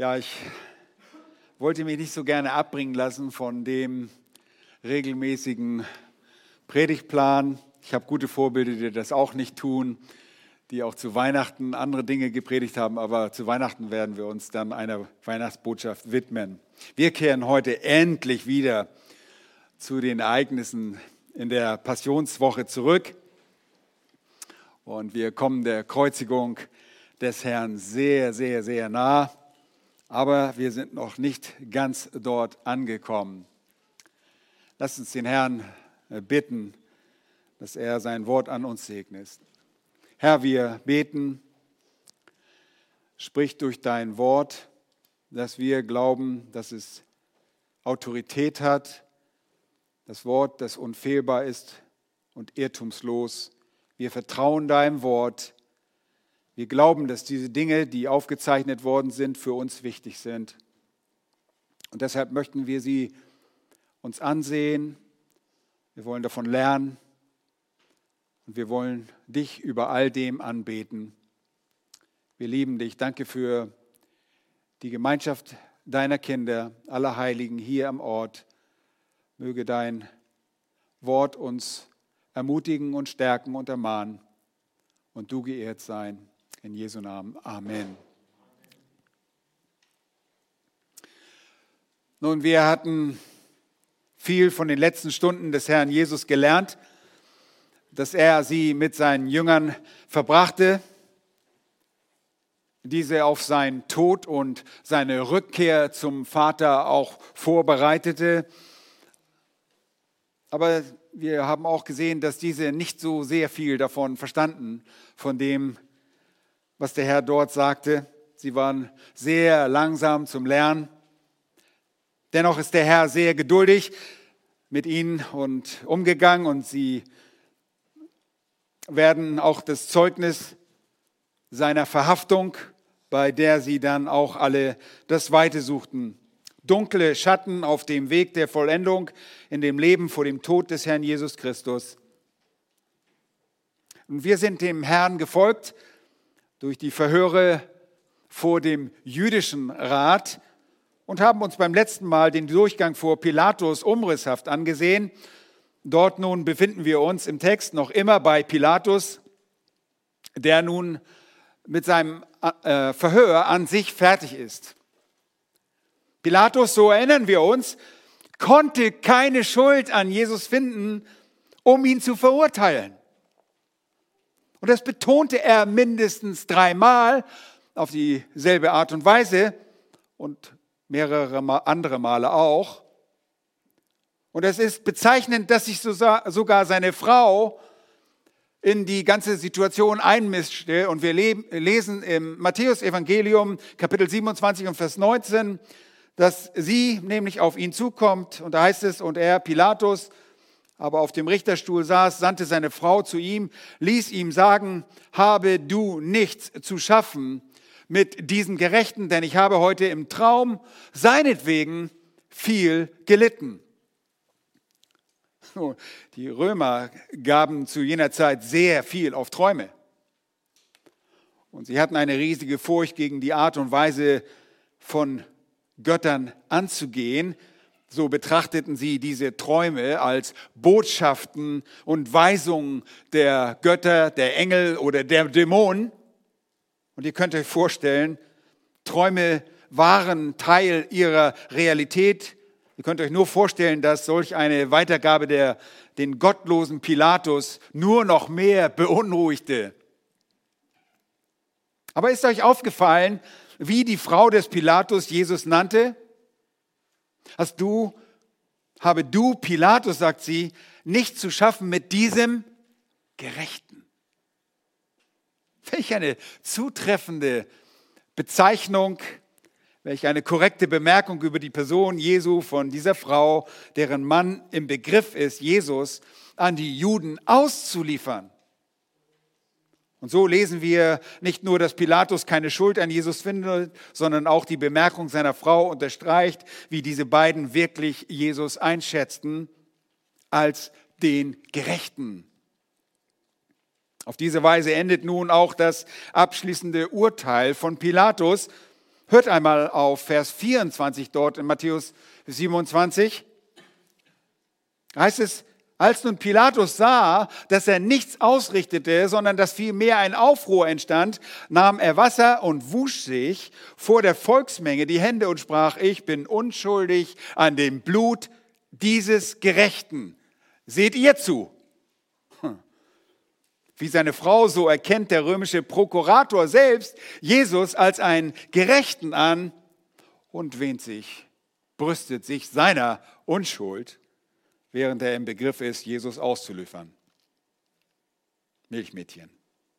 Ja, ich wollte mich nicht so gerne abbringen lassen von dem regelmäßigen Predigtplan. Ich habe gute Vorbilder, die das auch nicht tun, die auch zu Weihnachten andere Dinge gepredigt haben, aber zu Weihnachten werden wir uns dann einer Weihnachtsbotschaft widmen. Wir kehren heute endlich wieder zu den Ereignissen in der Passionswoche zurück und wir kommen der Kreuzigung des Herrn sehr, sehr, sehr nah aber wir sind noch nicht ganz dort angekommen. Lass uns den Herrn äh, bitten, dass er sein Wort an uns segnet. Herr, wir beten, sprich durch dein Wort, dass wir glauben, dass es Autorität hat, das Wort, das unfehlbar ist und irrtumslos. Wir vertrauen deinem Wort wir glauben, dass diese Dinge, die aufgezeichnet worden sind, für uns wichtig sind. Und deshalb möchten wir sie uns ansehen. Wir wollen davon lernen. Und wir wollen dich über all dem anbeten. Wir lieben dich. Danke für die Gemeinschaft deiner Kinder, aller Heiligen hier am Ort. Möge dein Wort uns ermutigen und stärken und ermahnen und du geehrt sein. In Jesu Namen. Amen. Nun, wir hatten viel von den letzten Stunden des Herrn Jesus gelernt, dass er sie mit seinen Jüngern verbrachte, diese auf seinen Tod und seine Rückkehr zum Vater auch vorbereitete. Aber wir haben auch gesehen, dass diese nicht so sehr viel davon verstanden, von dem, was der Herr dort sagte. Sie waren sehr langsam zum Lernen. Dennoch ist der Herr sehr geduldig mit ihnen und umgegangen und sie werden auch das Zeugnis seiner Verhaftung, bei der sie dann auch alle das Weite suchten. Dunkle Schatten auf dem Weg der Vollendung in dem Leben vor dem Tod des Herrn Jesus Christus. Und wir sind dem Herrn gefolgt durch die Verhöre vor dem jüdischen Rat und haben uns beim letzten Mal den Durchgang vor Pilatus umrisshaft angesehen. Dort nun befinden wir uns im Text noch immer bei Pilatus, der nun mit seinem äh, Verhör an sich fertig ist. Pilatus, so erinnern wir uns, konnte keine Schuld an Jesus finden, um ihn zu verurteilen. Und das betonte er mindestens dreimal auf dieselbe Art und Weise und mehrere andere Male auch. Und es ist bezeichnend, dass sich sogar seine Frau in die ganze Situation einmischte. Und wir lesen im Matthäus-Evangelium, Kapitel 27 und Vers 19, dass sie nämlich auf ihn zukommt. Und da heißt es, und er, Pilatus, aber auf dem Richterstuhl saß, sandte seine Frau zu ihm, ließ ihm sagen, habe du nichts zu schaffen mit diesem Gerechten, denn ich habe heute im Traum seinetwegen viel gelitten. Die Römer gaben zu jener Zeit sehr viel auf Träume. Und sie hatten eine riesige Furcht gegen die Art und Weise von Göttern anzugehen, so betrachteten sie diese Träume als Botschaften und Weisungen der Götter, der Engel oder der Dämonen. Und ihr könnt euch vorstellen, Träume waren Teil ihrer Realität. Ihr könnt euch nur vorstellen, dass solch eine Weitergabe der, den gottlosen Pilatus nur noch mehr beunruhigte. Aber ist euch aufgefallen, wie die Frau des Pilatus Jesus nannte? Hast du, habe du, Pilatus, sagt sie, nicht zu schaffen mit diesem Gerechten. Welch eine zutreffende Bezeichnung, welch eine korrekte Bemerkung über die Person Jesu von dieser Frau, deren Mann im Begriff ist, Jesus an die Juden auszuliefern. Und so lesen wir nicht nur, dass Pilatus keine Schuld an Jesus findet, sondern auch die Bemerkung seiner Frau unterstreicht, wie diese beiden wirklich Jesus einschätzten als den Gerechten. Auf diese Weise endet nun auch das abschließende Urteil von Pilatus, Hört einmal auf Vers 24 dort in Matthäus 27. Heißt es, als nun Pilatus sah, dass er nichts ausrichtete, sondern dass vielmehr ein Aufruhr entstand, nahm er Wasser und wusch sich vor der Volksmenge die Hände und sprach, ich bin unschuldig an dem Blut dieses Gerechten. Seht ihr zu? Hm. Wie seine Frau, so erkennt der römische Prokurator selbst Jesus als einen Gerechten an und wähnt sich, brüstet sich seiner Unschuld während er im Begriff ist, Jesus auszuliefern. Milchmädchen.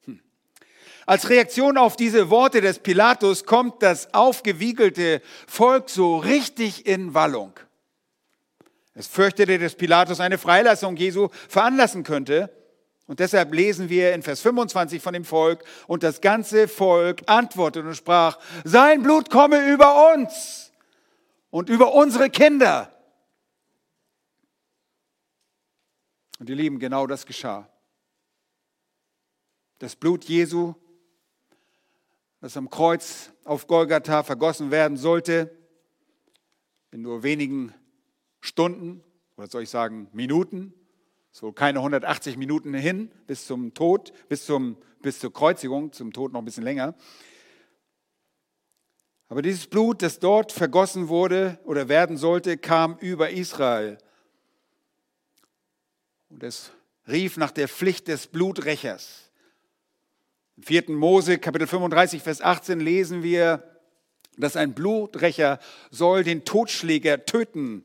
Hm. Als Reaktion auf diese Worte des Pilatus kommt das aufgewiegelte Volk so richtig in Wallung. Es fürchtete, dass Pilatus eine Freilassung Jesu veranlassen könnte. Und deshalb lesen wir in Vers 25 von dem Volk, und das ganze Volk antwortete und sprach, sein Blut komme über uns und über unsere Kinder. Und ihr Lieben, genau das geschah. Das Blut Jesu, das am Kreuz auf Golgatha vergossen werden sollte, in nur wenigen Stunden, oder soll ich sagen Minuten, so keine 180 Minuten hin bis zum Tod, bis, zum, bis zur Kreuzigung, zum Tod noch ein bisschen länger. Aber dieses Blut, das dort vergossen wurde oder werden sollte, kam über Israel. Und es rief nach der Pflicht des Bluträchers. Im 4. Mose, Kapitel 35, Vers 18 lesen wir, dass ein Bluträcher soll den Totschläger töten.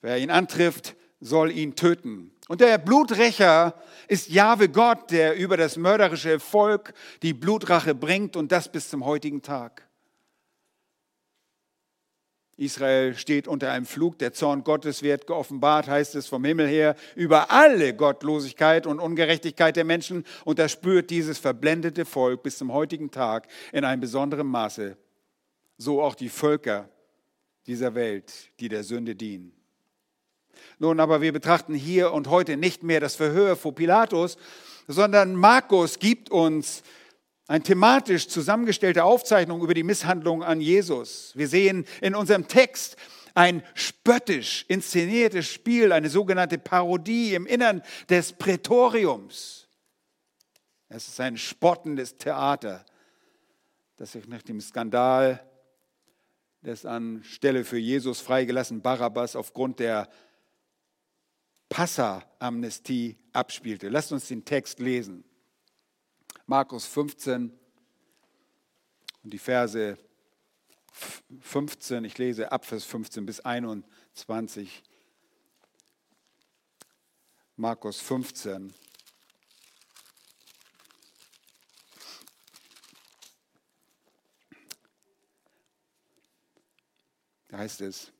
Wer ihn antrifft, soll ihn töten. Und der Bluträcher ist Jahwe Gott, der über das mörderische Volk die Blutrache bringt und das bis zum heutigen Tag. Israel steht unter einem Flug, der Zorn Gottes wird geoffenbart, heißt es vom Himmel her, über alle Gottlosigkeit und Ungerechtigkeit der Menschen und das spürt dieses verblendete Volk bis zum heutigen Tag in einem besonderen Maße. So auch die Völker dieser Welt, die der Sünde dienen. Nun, aber wir betrachten hier und heute nicht mehr das Verhör vor Pilatus, sondern Markus gibt uns eine thematisch zusammengestellte Aufzeichnung über die Misshandlung an Jesus. Wir sehen in unserem Text ein spöttisch inszeniertes Spiel, eine sogenannte Parodie im Innern des Prätoriums. Es ist ein spottendes Theater, das sich nach dem Skandal des anstelle für Jesus freigelassenen Barabbas aufgrund der Passa-Amnestie abspielte. Lasst uns den Text lesen. Markus 15 und die Verse 15, ich lese ab Vers 15 bis 21. Markus 15. Da heißt es,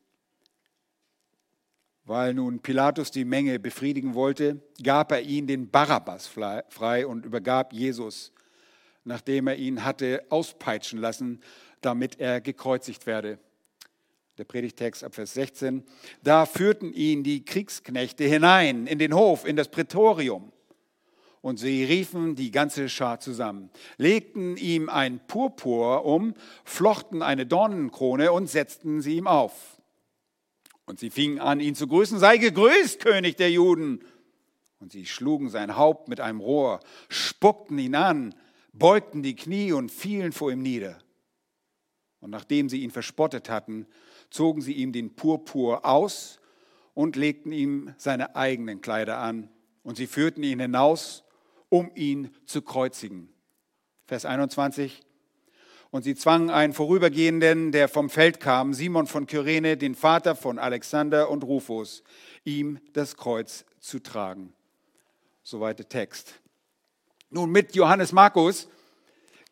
weil nun Pilatus die Menge befriedigen wollte, gab er ihn den Barabbas frei und übergab Jesus, nachdem er ihn hatte auspeitschen lassen, damit er gekreuzigt werde. Der Predigtext ab Vers 16. Da führten ihn die Kriegsknechte hinein in den Hof, in das Prätorium. Und sie riefen die ganze Schar zusammen, legten ihm ein Purpur um, flochten eine Dornenkrone und setzten sie ihm auf. Und sie fingen an, ihn zu grüßen, sei gegrüßt, König der Juden. Und sie schlugen sein Haupt mit einem Rohr, spuckten ihn an, beugten die Knie und fielen vor ihm nieder. Und nachdem sie ihn verspottet hatten, zogen sie ihm den Purpur aus und legten ihm seine eigenen Kleider an. Und sie führten ihn hinaus, um ihn zu kreuzigen. Vers 21. Und sie zwangen einen Vorübergehenden, der vom Feld kam, Simon von Kyrene, den Vater von Alexander und Rufus, ihm das Kreuz zu tragen. Soweit der Text. Nun, mit Johannes Markus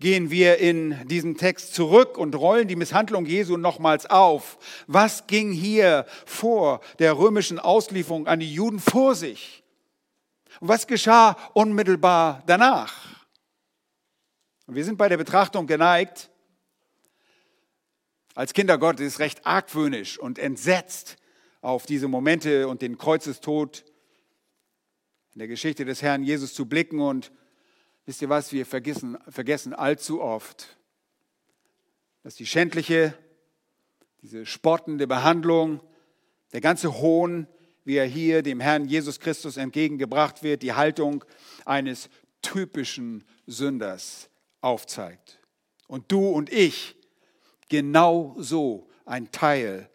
gehen wir in diesen Text zurück und rollen die Misshandlung Jesu nochmals auf. Was ging hier vor der römischen Auslieferung an die Juden vor sich? Und was geschah unmittelbar danach? Und wir sind bei der Betrachtung geneigt, als Kinder Gottes recht argwöhnisch und entsetzt auf diese Momente und den Kreuzestod in der Geschichte des Herrn Jesus zu blicken. Und wisst ihr was, wir vergessen, vergessen allzu oft, dass die schändliche, diese spottende Behandlung, der ganze Hohn, wie er hier dem Herrn Jesus Christus entgegengebracht wird, die Haltung eines typischen Sünders aufzeigt. Und du und ich genau so ein Teil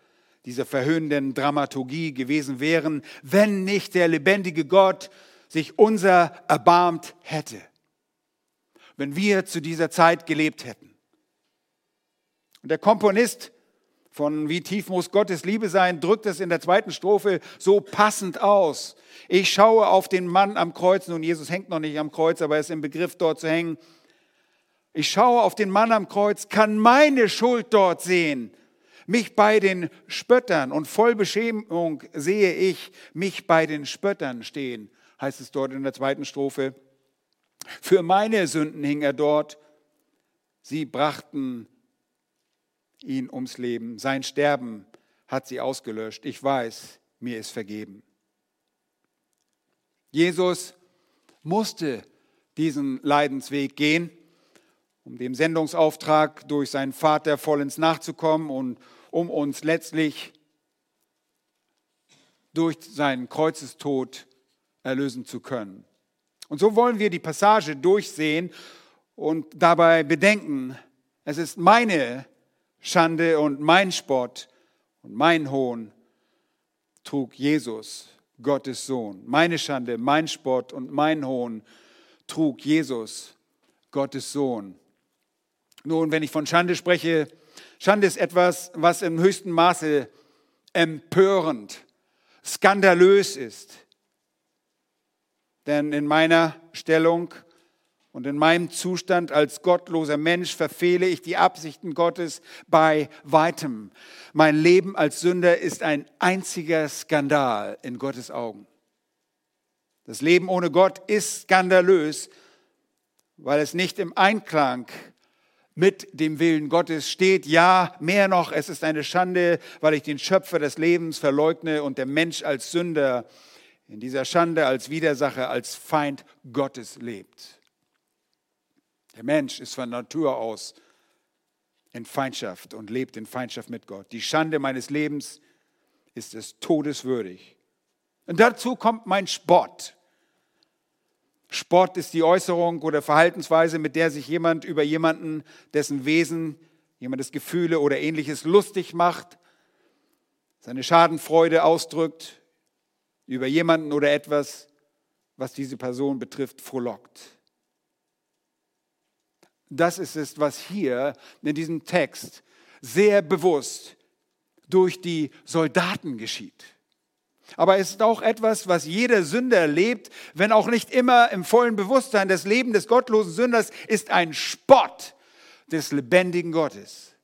dieser verhöhnenden Dramaturgie gewesen wären, wenn nicht der lebendige Gott sich unser erbarmt hätte, wenn wir zu dieser Zeit gelebt hätten. Und der Komponist von Wie tief muss Gottes Liebe sein, drückt es in der zweiten Strophe so passend aus. Ich schaue auf den Mann am Kreuz, nun Jesus hängt noch nicht am Kreuz, aber er ist im Begriff dort zu hängen. Ich schaue auf den Mann am Kreuz, kann meine Schuld dort sehen, mich bei den Spöttern und voll Beschämung sehe ich mich bei den Spöttern stehen, heißt es dort in der zweiten Strophe. Für meine Sünden hing er dort. Sie brachten ihn ums Leben. Sein Sterben hat sie ausgelöscht. Ich weiß, mir ist vergeben. Jesus musste diesen Leidensweg gehen, um dem Sendungsauftrag durch seinen Vater vollends nachzukommen und um uns letztlich durch seinen Kreuzestod erlösen zu können. Und so wollen wir die Passage durchsehen und dabei bedenken, es ist meine Schande und mein Spott und mein Hohn trug Jesus, Gottes Sohn. Meine Schande, mein Spott und mein Hohn trug Jesus, Gottes Sohn. Nun, wenn ich von Schande spreche, Schande ist etwas, was im höchsten Maße empörend, skandalös ist. Denn in meiner Stellung und in meinem Zustand als gottloser Mensch verfehle ich die Absichten Gottes bei weitem. Mein Leben als Sünder ist ein einziger Skandal in Gottes Augen. Das Leben ohne Gott ist skandalös, weil es nicht im Einklang mit dem Willen Gottes steht. Ja, mehr noch, es ist eine Schande, weil ich den Schöpfer des Lebens verleugne und der Mensch als Sünder in dieser Schande, als Widersacher, als Feind Gottes lebt. Der Mensch ist von Natur aus in Feindschaft und lebt in Feindschaft mit Gott. Die Schande meines Lebens ist es todeswürdig. Und dazu kommt mein Spott. Spott ist die Äußerung oder Verhaltensweise, mit der sich jemand über jemanden, dessen Wesen, jemandes Gefühle oder ähnliches lustig macht, seine Schadenfreude ausdrückt, über jemanden oder etwas, was diese Person betrifft, frohlockt. Das ist es, was hier in diesem Text sehr bewusst durch die Soldaten geschieht. Aber es ist auch etwas, was jeder Sünder erlebt, wenn auch nicht immer im vollen Bewusstsein. Das Leben des gottlosen Sünders ist ein Spott des lebendigen Gottes.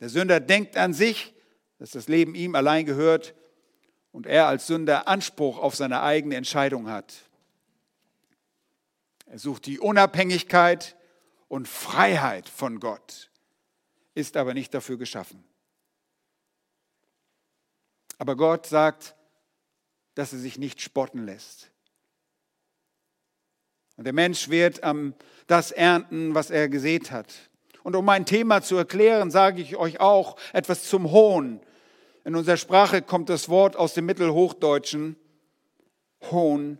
Der Sünder denkt an sich, dass das Leben ihm allein gehört und er als Sünder Anspruch auf seine eigene Entscheidung hat. Er sucht die Unabhängigkeit, und Freiheit von Gott, ist aber nicht dafür geschaffen. Aber Gott sagt, dass er sich nicht spotten lässt. Und der Mensch wird das ernten, was er gesät hat. Und um mein Thema zu erklären, sage ich euch auch etwas zum Hohn. In unserer Sprache kommt das Wort aus dem Mittelhochdeutschen. Hohn,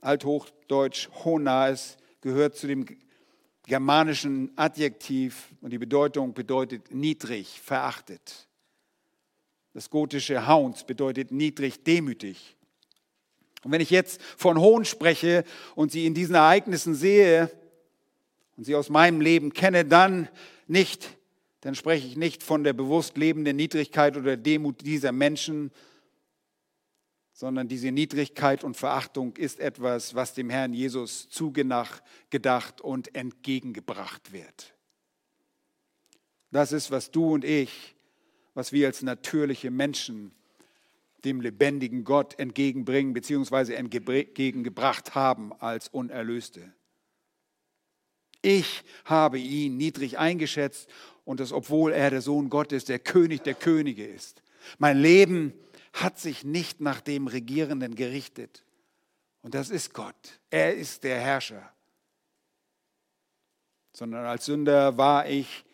Althochdeutsch, Honas, gehört zu dem germanischen Adjektiv und die Bedeutung bedeutet niedrig, verachtet. Das gotische Hounds bedeutet niedrig, demütig. Und wenn ich jetzt von Hohn spreche und sie in diesen Ereignissen sehe und sie aus meinem Leben kenne, dann nicht, dann spreche ich nicht von der bewusst lebenden Niedrigkeit oder Demut dieser Menschen, sondern diese Niedrigkeit und Verachtung ist etwas, was dem Herrn Jesus zugedacht und entgegengebracht wird. Das ist, was du und ich, was wir als natürliche Menschen dem lebendigen Gott entgegenbringen bzw. entgegengebracht haben als Unerlöste. Ich habe ihn niedrig eingeschätzt und das, obwohl er der Sohn Gottes, der König der Könige ist. Mein Leben hat sich nicht nach dem Regierenden gerichtet. Und das ist Gott. Er ist der Herrscher. Sondern als Sünder war ich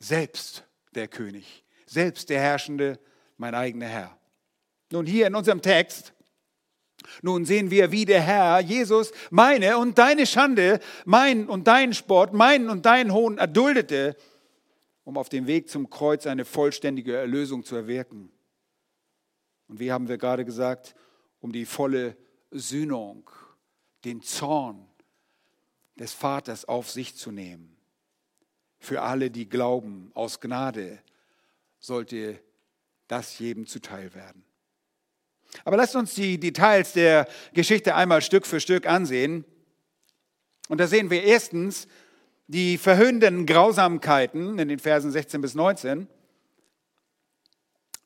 selbst der König, selbst der Herrschende, mein eigener Herr. Nun hier in unserem Text, nun sehen wir, wie der Herr Jesus meine und deine Schande, mein und deinen Sport, meinen und deinen Hohn erduldete, um auf dem Weg zum Kreuz eine vollständige Erlösung zu erwirken. Und wie haben wir gerade gesagt, um die volle Sühnung, den Zorn des Vaters auf sich zu nehmen. Für alle, die glauben, aus Gnade sollte das jedem zuteil werden. Aber lasst uns die Details der Geschichte einmal Stück für Stück ansehen. Und da sehen wir erstens die verhöhnenden Grausamkeiten in den Versen 16 bis 19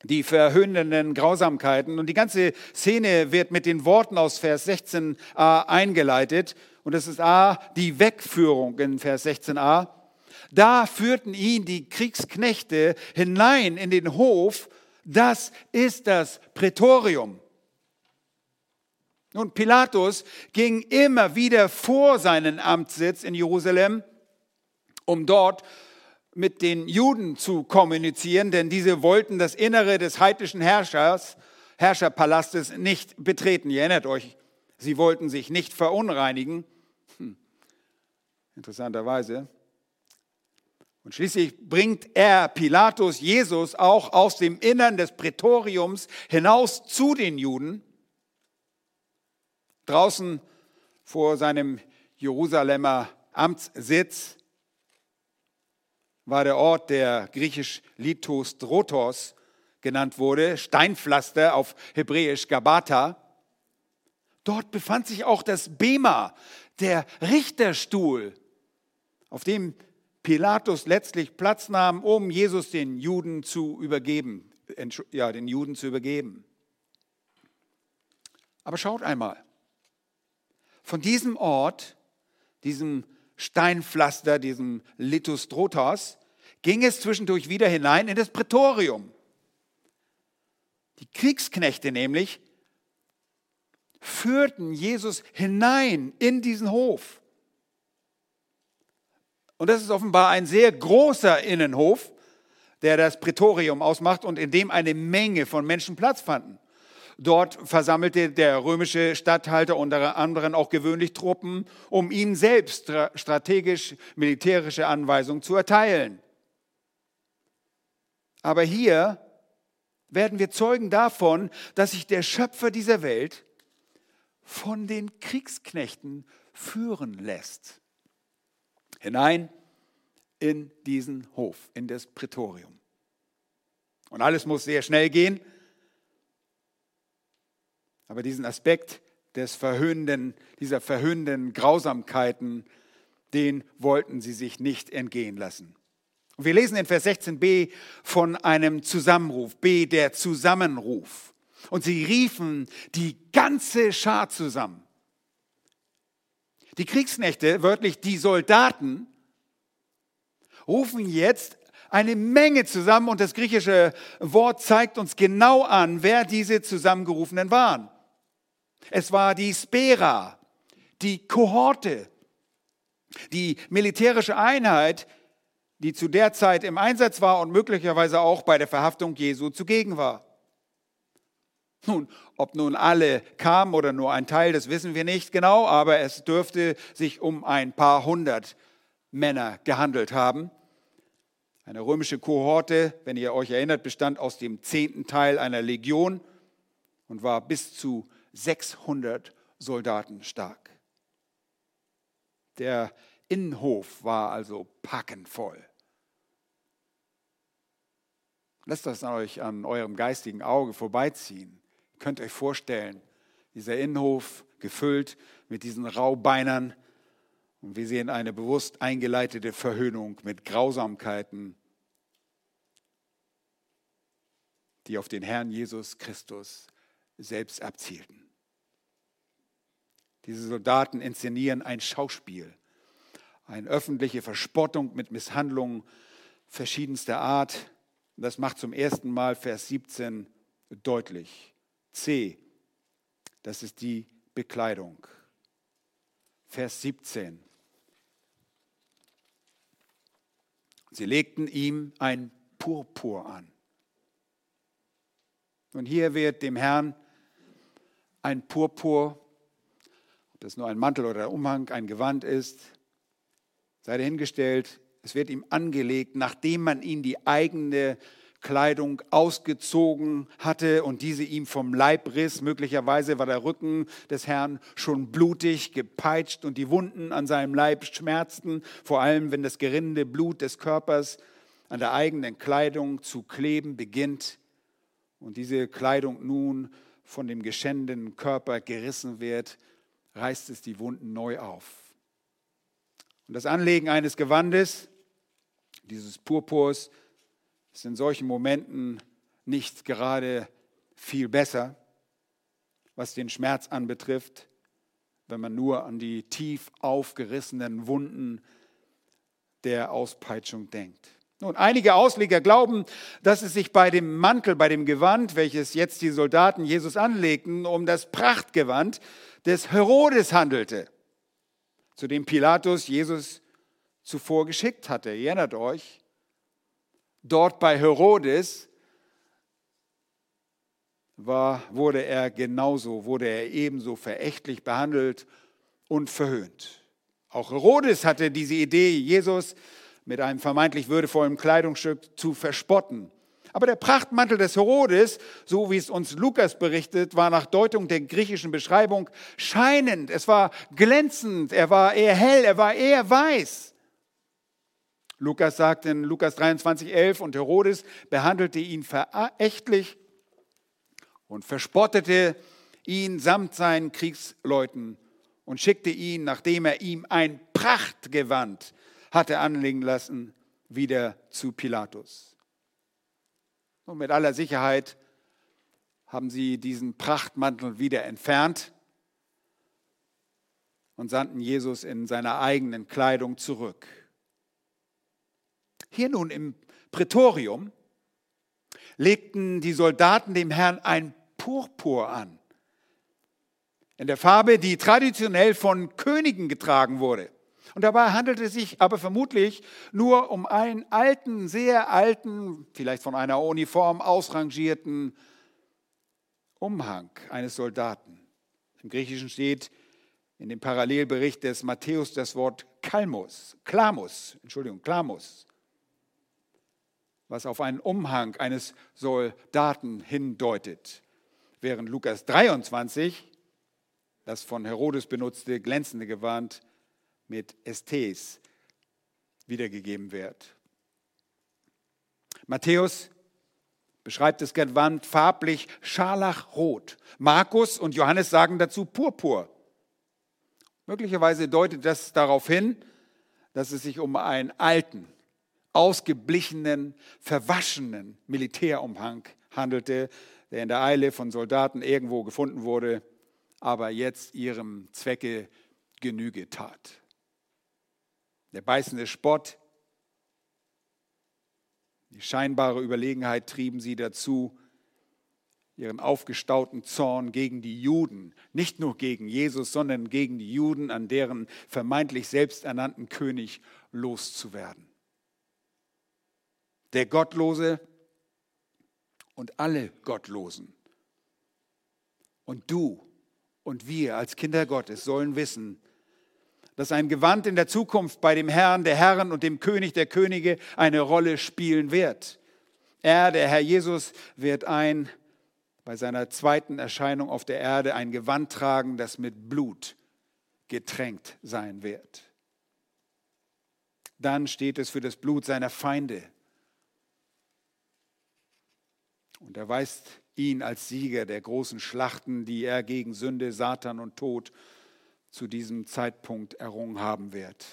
die verhöhnenden Grausamkeiten. Und die ganze Szene wird mit den Worten aus Vers 16a eingeleitet. Und das ist A, die Wegführung in Vers 16a. Da führten ihn die Kriegsknechte hinein in den Hof. Das ist das Prätorium. Nun, Pilatus ging immer wieder vor seinen Amtssitz in Jerusalem, um dort mit den Juden zu kommunizieren, denn diese wollten das Innere des heidnischen Herrschers, Herrscherpalastes nicht betreten. Ihr erinnert euch, sie wollten sich nicht verunreinigen. Hm. Interessanterweise. Und schließlich bringt er Pilatus Jesus auch aus dem Innern des Prätoriums hinaus zu den Juden. Draußen vor seinem Jerusalemer Amtssitz war der Ort, der griechisch Lithos Drotos genannt wurde, Steinpflaster auf Hebräisch Gabata. Dort befand sich auch das Bema, der Richterstuhl, auf dem Pilatus letztlich Platz nahm, um Jesus den Juden zu übergeben, ja, den Juden zu übergeben. Aber schaut einmal, von diesem Ort, diesem Steinpflaster, diesem Lithostrotos, ging es zwischendurch wieder hinein in das Prätorium. Die Kriegsknechte nämlich führten Jesus hinein in diesen Hof. Und das ist offenbar ein sehr großer Innenhof, der das Prätorium ausmacht und in dem eine Menge von Menschen Platz fanden. Dort versammelte der römische Statthalter unter anderem auch gewöhnlich Truppen, um ihnen selbst strategisch militärische Anweisungen zu erteilen. Aber hier werden wir Zeugen davon, dass sich der Schöpfer dieser Welt von den Kriegsknechten führen lässt. Hinein in diesen Hof, in das Prätorium. Und alles muss sehr schnell gehen. Aber diesen Aspekt des verhöhnenden, dieser verhöhnenden Grausamkeiten, den wollten sie sich nicht entgehen lassen. Und wir lesen in Vers 16b von einem Zusammenruf, B, der Zusammenruf. Und sie riefen die ganze Schar zusammen. Die Kriegsknechte, wörtlich die Soldaten, rufen jetzt eine Menge zusammen und das griechische Wort zeigt uns genau an, wer diese Zusammengerufenen waren. Es war die Spera, die Kohorte, die militärische Einheit, die zu der Zeit im Einsatz war und möglicherweise auch bei der Verhaftung Jesu zugegen war. Nun, ob nun alle kamen oder nur ein Teil, das wissen wir nicht genau, aber es dürfte sich um ein paar hundert Männer gehandelt haben. Eine römische Kohorte, wenn ihr euch erinnert, bestand aus dem zehnten Teil einer Legion und war bis zu 600 Soldaten stark. Der Innenhof war also packend voll. Lasst das an euch an eurem geistigen Auge vorbeiziehen. Ihr könnt euch vorstellen, dieser Innenhof gefüllt mit diesen Raubeinern und wir sehen eine bewusst eingeleitete Verhöhnung mit Grausamkeiten, die auf den Herrn Jesus Christus selbst abzielten. Diese Soldaten inszenieren ein Schauspiel, eine öffentliche Verspottung mit Misshandlungen verschiedenster Art, das macht zum ersten Mal Vers 17 deutlich. C, das ist die Bekleidung. Vers 17. Sie legten ihm ein Purpur an. Und hier wird dem Herrn ein Purpur, ob das nur ein Mantel oder ein Umhang, ein Gewand ist, sei dahingestellt, es wird ihm angelegt, nachdem man ihn die eigene Kleidung ausgezogen hatte und diese ihm vom Leib riss. Möglicherweise war der Rücken des Herrn schon blutig, gepeitscht und die Wunden an seinem Leib schmerzten, vor allem wenn das gerinnende Blut des Körpers an der eigenen Kleidung zu kleben beginnt und diese Kleidung nun von dem geschändeten Körper gerissen wird, reißt es die Wunden neu auf. Und das Anlegen eines Gewandes, dieses Purpurs, ist in solchen Momenten nicht gerade viel besser, was den Schmerz anbetrifft, wenn man nur an die tief aufgerissenen Wunden der Auspeitschung denkt. Nun, einige Ausleger glauben, dass es sich bei dem Mantel, bei dem Gewand, welches jetzt die Soldaten Jesus anlegten, um das Prachtgewand des Herodes handelte, zu dem Pilatus Jesus zuvor geschickt hatte. Ihr erinnert euch, dort bei Herodes war, wurde er genauso, wurde er ebenso verächtlich behandelt und verhöhnt. Auch Herodes hatte diese Idee, Jesus mit einem vermeintlich würdevollen Kleidungsstück zu verspotten. Aber der Prachtmantel des Herodes, so wie es uns Lukas berichtet, war nach Deutung der griechischen Beschreibung scheinend, es war glänzend, er war eher hell, er war eher weiß. Lukas sagt in Lukas 23, 11, und Herodes behandelte ihn verächtlich und verspottete ihn samt seinen Kriegsleuten und schickte ihn, nachdem er ihm ein Prachtgewand hatte anlegen lassen, wieder zu Pilatus. Und mit aller Sicherheit haben sie diesen Prachtmantel wieder entfernt und sandten Jesus in seiner eigenen Kleidung zurück. Hier nun im Prätorium legten die Soldaten dem Herrn ein Purpur an, in der Farbe, die traditionell von Königen getragen wurde. Und dabei handelt es sich aber vermutlich nur um einen alten, sehr alten, vielleicht von einer Uniform ausrangierten Umhang eines Soldaten. Im Griechischen steht in dem Parallelbericht des Matthäus das Wort Kalmus, Klamus, Entschuldigung, Klamus was auf einen Umhang eines Soldaten hindeutet. Während Lukas 23 das von Herodes benutzte glänzende Gewand mit Estes wiedergegeben wird. Matthäus beschreibt das Gewand farblich scharlachrot. Markus und Johannes sagen dazu purpur. Möglicherweise deutet das darauf hin, dass es sich um einen alten, ausgeblichenen, verwaschenen Militärumhang handelte, der in der Eile von Soldaten irgendwo gefunden wurde, aber jetzt ihrem Zwecke Genüge tat. Der beißende Spott, die scheinbare Überlegenheit trieben sie dazu, ihren aufgestauten Zorn gegen die Juden, nicht nur gegen Jesus, sondern gegen die Juden, an deren vermeintlich selbsternannten König loszuwerden der Gottlose und alle Gottlosen. Und du und wir als Kinder Gottes sollen wissen, dass ein Gewand in der Zukunft bei dem Herrn der Herren und dem König der Könige eine Rolle spielen wird. Er, der Herr Jesus, wird ein bei seiner zweiten Erscheinung auf der Erde ein Gewand tragen, das mit Blut getränkt sein wird. Dann steht es für das Blut seiner Feinde Und er weist ihn als Sieger der großen Schlachten, die er gegen Sünde, Satan und Tod zu diesem Zeitpunkt errungen haben wird.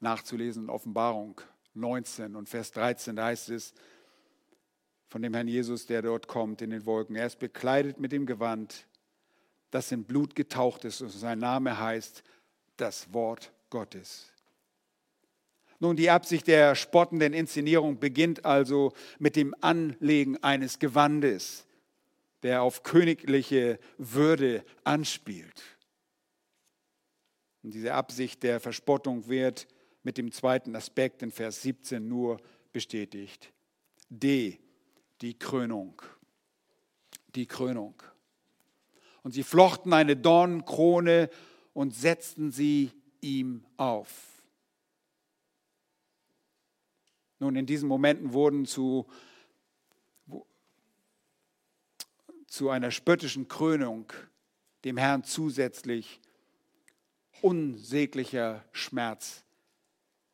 Nachzulesen in Offenbarung 19 und Vers 13, da heißt es von dem Herrn Jesus, der dort kommt in den Wolken. Er ist bekleidet mit dem Gewand, das in Blut getaucht ist und sein Name heißt das Wort Gottes. Nun, die Absicht der spottenden Inszenierung beginnt also mit dem Anlegen eines Gewandes, der auf königliche Würde anspielt. Und diese Absicht der Verspottung wird mit dem zweiten Aspekt in Vers 17 nur bestätigt. D, die Krönung. Die Krönung. Und sie flochten eine Dornenkrone und setzten sie ihm auf. Nun, in diesen Momenten wurden zu, zu einer spöttischen Krönung dem Herrn zusätzlich unsäglicher Schmerz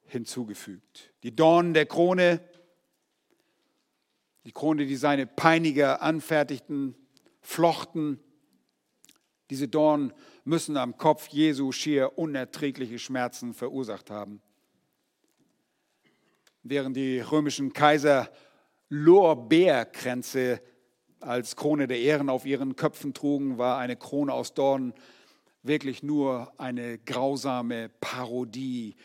hinzugefügt. Die Dornen der Krone, die Krone, die seine Peiniger anfertigten, flochten, diese Dornen müssen am Kopf Jesu schier unerträgliche Schmerzen verursacht haben. Während die römischen Kaiser Lorbeerkränze als Krone der Ehren auf ihren Köpfen trugen, war eine Krone aus Dornen wirklich nur eine grausame Parodie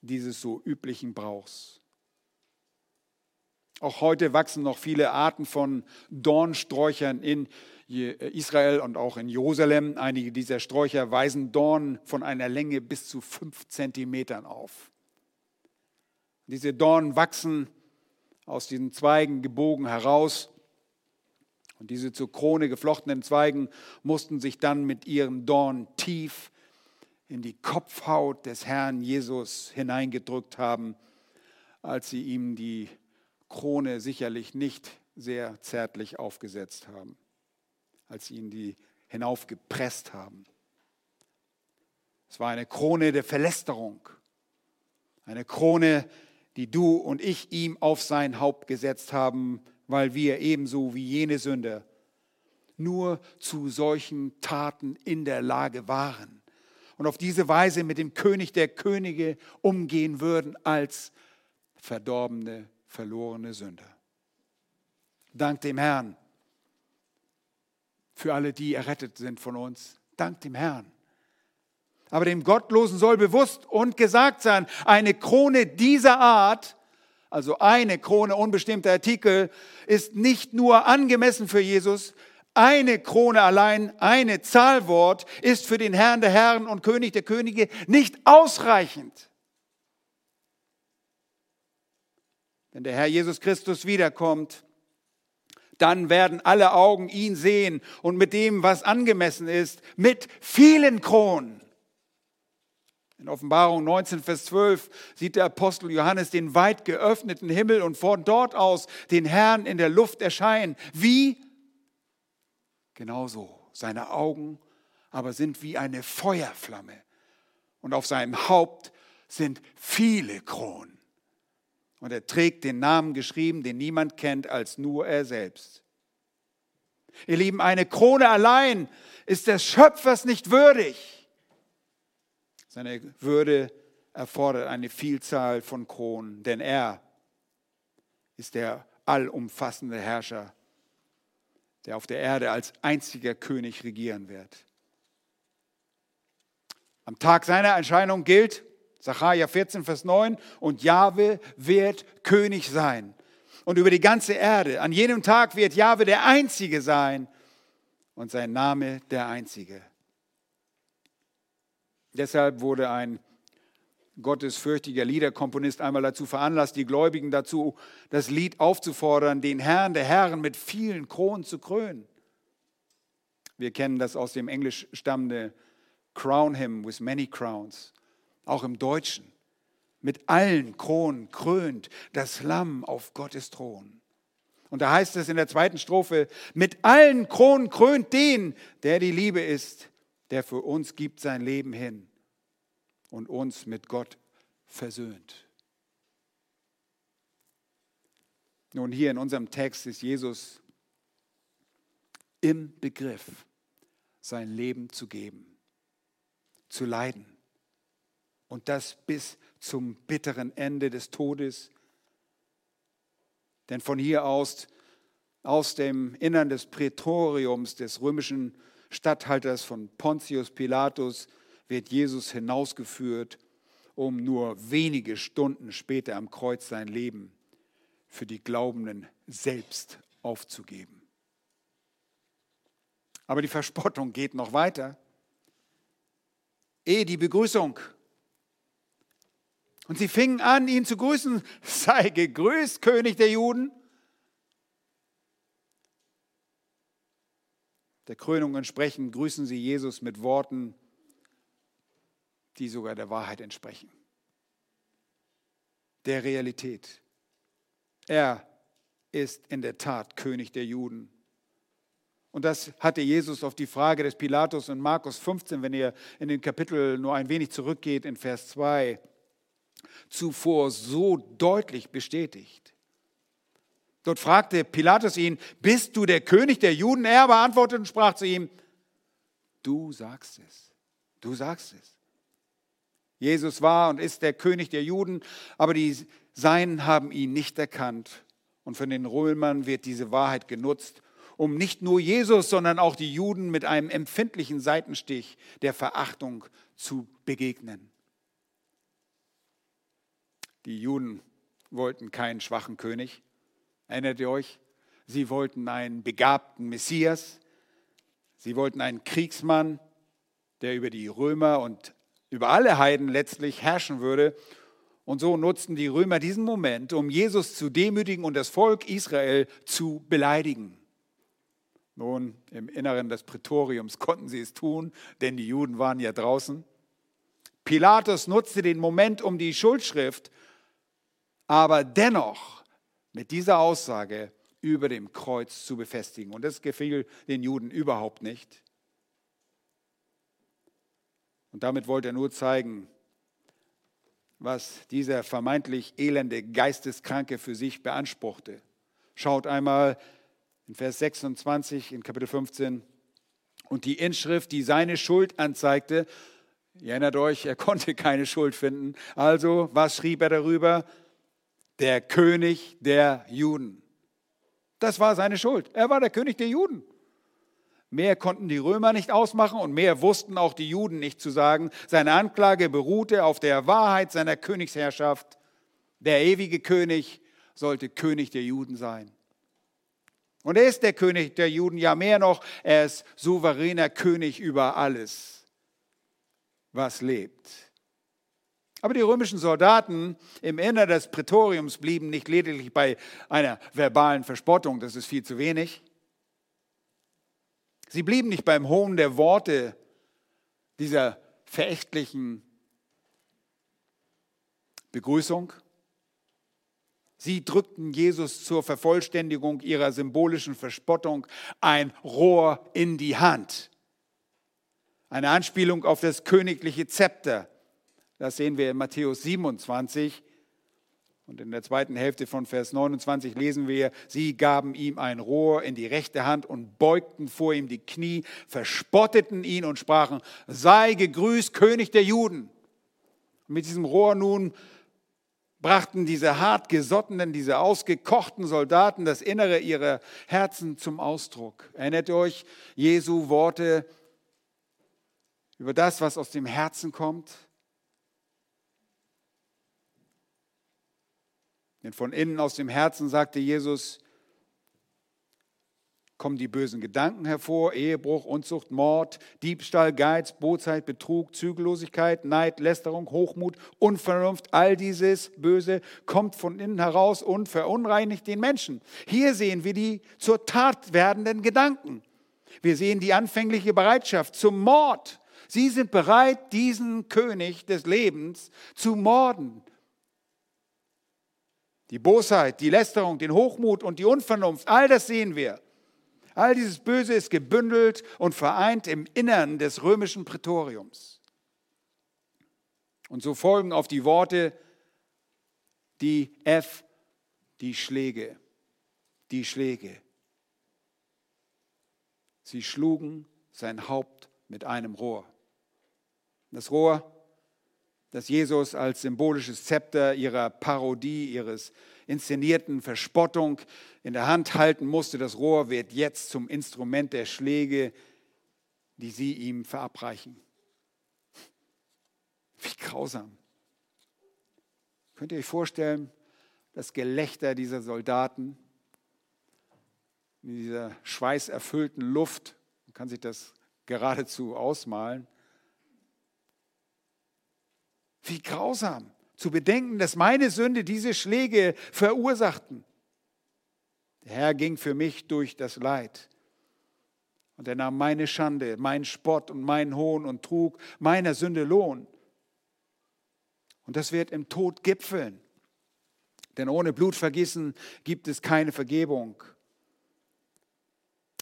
dieses so üblichen Brauchs. Auch heute wachsen noch viele Arten von Dornsträuchern in Israel und auch in Jerusalem. Einige dieser Sträucher weisen Dornen von einer Länge bis zu fünf Zentimetern auf. Diese Dornen wachsen aus diesen Zweigen gebogen heraus. Und diese zur Krone geflochtenen Zweigen mussten sich dann mit ihren Dornen tief in die Kopfhaut des Herrn Jesus hineingedrückt haben, als sie ihm die Krone sicherlich nicht sehr zärtlich aufgesetzt haben, als sie ihn die hinaufgepresst haben. Es war eine Krone der Verlästerung, eine Krone die du und ich ihm auf sein Haupt gesetzt haben, weil wir ebenso wie jene Sünder nur zu solchen Taten in der Lage waren und auf diese Weise mit dem König der Könige umgehen würden als verdorbene, verlorene Sünder. Dank dem Herrn für alle, die errettet sind von uns. Dank dem Herrn. Aber dem Gottlosen soll bewusst und gesagt sein, eine Krone dieser Art, also eine Krone unbestimmter Artikel, ist nicht nur angemessen für Jesus, eine Krone allein, eine Zahlwort ist für den Herrn der Herren und König der Könige nicht ausreichend. Wenn der Herr Jesus Christus wiederkommt, dann werden alle Augen ihn sehen und mit dem, was angemessen ist, mit vielen Kronen. In Offenbarung 19, Vers 12 sieht der Apostel Johannes den weit geöffneten Himmel und von dort aus den Herrn in der Luft erscheinen. Wie? Genauso. Seine Augen aber sind wie eine Feuerflamme und auf seinem Haupt sind viele Kronen. Und er trägt den Namen geschrieben, den niemand kennt als nur er selbst. Ihr Lieben, eine Krone allein ist des Schöpfers nicht würdig. Seine Würde erfordert eine Vielzahl von Kronen, denn er ist der allumfassende Herrscher, der auf der Erde als einziger König regieren wird. Am Tag seiner Erscheinung gilt, Sacharja 14, Vers 9, und Jahwe wird König sein. Und über die ganze Erde, an jenem Tag wird Jahwe der Einzige sein und sein Name der Einzige. Deshalb wurde ein gottesfürchtiger Liederkomponist einmal dazu veranlasst, die Gläubigen dazu, das Lied aufzufordern, den Herrn der Herren mit vielen Kronen zu krönen. Wir kennen das aus dem englisch stammenden Crown Him with many crowns, auch im Deutschen. Mit allen Kronen krönt das Lamm auf Gottes Thron. Und da heißt es in der zweiten Strophe, mit allen Kronen krönt den, der die Liebe ist, der für uns gibt sein Leben hin und uns mit Gott versöhnt. Nun, hier in unserem Text ist Jesus im Begriff, sein Leben zu geben, zu leiden. Und das bis zum bitteren Ende des Todes. Denn von hier aus, aus dem Innern des Prätoriums des römischen Statthalters von Pontius Pilatus wird Jesus hinausgeführt, um nur wenige Stunden später am Kreuz sein Leben für die Glaubenden selbst aufzugeben. Aber die Verspottung geht noch weiter. Ehe die Begrüßung Und sie fingen an, ihn zu grüßen. Sei gegrüßt, König der Juden. Der Krönung entsprechend grüßen sie Jesus mit Worten, die sogar der Wahrheit entsprechen. Der Realität. Er ist in der Tat König der Juden. Und das hatte Jesus auf die Frage des Pilatus in Markus 15, wenn ihr in den Kapitel nur ein wenig zurückgeht, in Vers 2, zuvor so deutlich bestätigt. Dort fragte Pilatus ihn, bist du der König der Juden? Er beantwortete und sprach zu ihm, du sagst es, du sagst es. Jesus war und ist der König der Juden, aber die Seinen haben ihn nicht erkannt. Und von den Römern wird diese Wahrheit genutzt, um nicht nur Jesus, sondern auch die Juden mit einem empfindlichen Seitenstich der Verachtung zu begegnen. Die Juden wollten keinen schwachen König. Erinnert ihr euch? Sie wollten einen begabten Messias. Sie wollten einen Kriegsmann, der über die Römer und über alle Heiden letztlich herrschen würde. Und so nutzten die Römer diesen Moment, um Jesus zu demütigen und das Volk Israel zu beleidigen. Nun, im Inneren des Prätoriums konnten sie es tun, denn die Juden waren ja draußen. Pilatus nutzte den Moment, um die Schuldschrift, aber dennoch mit dieser Aussage über dem Kreuz zu befestigen. Und das gefiel den Juden überhaupt nicht. Und damit wollte er nur zeigen, was dieser vermeintlich elende Geisteskranke für sich beanspruchte. Schaut einmal in Vers 26 in Kapitel 15. Und die Inschrift, die seine Schuld anzeigte, ihr erinnert euch, er konnte keine Schuld finden. Also, was schrieb er darüber? Der König der Juden. Das war seine Schuld. Er war der König der Juden. Mehr konnten die Römer nicht ausmachen und mehr wussten auch die Juden nicht zu sagen. Seine Anklage beruhte auf der Wahrheit seiner Königsherrschaft. Der ewige König sollte König der Juden sein. Und er ist der König der Juden, ja mehr noch, er ist souveräner König über alles, was lebt. Aber die römischen Soldaten im Innern des Prätoriums blieben nicht lediglich bei einer verbalen Verspottung, das ist viel zu wenig. Sie blieben nicht beim Hohn der Worte dieser verächtlichen Begrüßung, Sie drückten Jesus zur Vervollständigung ihrer symbolischen Verspottung ein Rohr in die Hand. Eine Anspielung auf das königliche Zepter. Das sehen wir in Matthäus 27. Und in der zweiten Hälfte von Vers 29 lesen wir, sie gaben ihm ein Rohr in die rechte Hand und beugten vor ihm die Knie, verspotteten ihn und sprachen, sei gegrüßt, König der Juden. Und mit diesem Rohr nun brachten diese hartgesottenen, diese ausgekochten Soldaten das Innere ihrer Herzen zum Ausdruck. Erinnert euch Jesu Worte über das, was aus dem Herzen kommt? Denn von innen aus dem Herzen sagte Jesus, kommen die bösen Gedanken hervor, Ehebruch, Unzucht, Mord, Diebstahl, Geiz, Bozheit, Betrug, Zügellosigkeit, Neid, Lästerung, Hochmut, Unvernunft, all dieses Böse kommt von innen heraus und verunreinigt den Menschen. Hier sehen wir die zur Tat werdenden Gedanken. Wir sehen die anfängliche Bereitschaft zum Mord. Sie sind bereit, diesen König des Lebens zu morden. Die Bosheit, die Lästerung, den Hochmut und die Unvernunft, all das sehen wir. All dieses Böse ist gebündelt und vereint im Innern des römischen Prätoriums. Und so folgen auf die Worte die F, die Schläge, die Schläge. Sie schlugen sein Haupt mit einem Rohr. Das Rohr, das Jesus als symbolisches Zepter ihrer Parodie, ihres inszenierten Verspottung in der Hand halten musste, das Rohr wird jetzt zum Instrument der Schläge, die sie ihm verabreichen. Wie grausam. Könnt ihr euch vorstellen, das Gelächter dieser Soldaten in dieser schweißerfüllten Luft, man kann sich das geradezu ausmalen. Wie grausam zu bedenken, dass meine Sünde diese Schläge verursachten. Der Herr ging für mich durch das Leid. Und er nahm meine Schande, meinen Spott und meinen Hohn und trug meiner Sünde Lohn. Und das wird im Tod gipfeln. Denn ohne Blutvergießen gibt es keine Vergebung.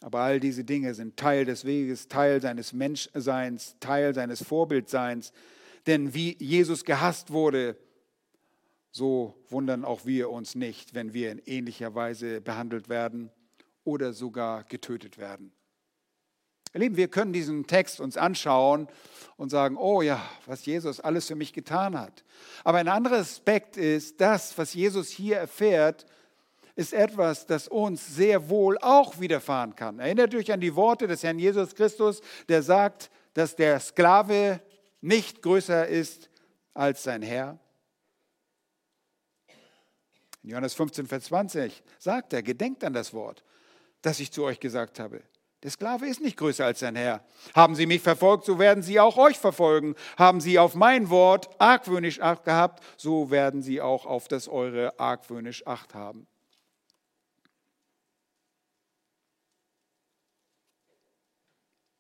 Aber all diese Dinge sind Teil des Weges, Teil seines Menschseins, Teil seines Vorbildseins. Denn wie Jesus gehasst wurde, so wundern auch wir uns nicht, wenn wir in ähnlicher Weise behandelt werden oder sogar getötet werden. Lieben, wir können diesen Text uns anschauen und sagen, oh ja, was Jesus alles für mich getan hat. Aber ein anderer Aspekt ist, das, was Jesus hier erfährt, ist etwas, das uns sehr wohl auch widerfahren kann. Erinnert euch an die Worte des Herrn Jesus Christus, der sagt, dass der Sklave nicht größer ist als sein Herr. In Johannes 15, Vers 20 sagt er, gedenkt an das Wort, das ich zu euch gesagt habe. Der Sklave ist nicht größer als sein Herr. Haben sie mich verfolgt, so werden sie auch euch verfolgen. Haben sie auf mein Wort argwöhnisch Acht gehabt, so werden sie auch auf das eure argwöhnisch Acht haben.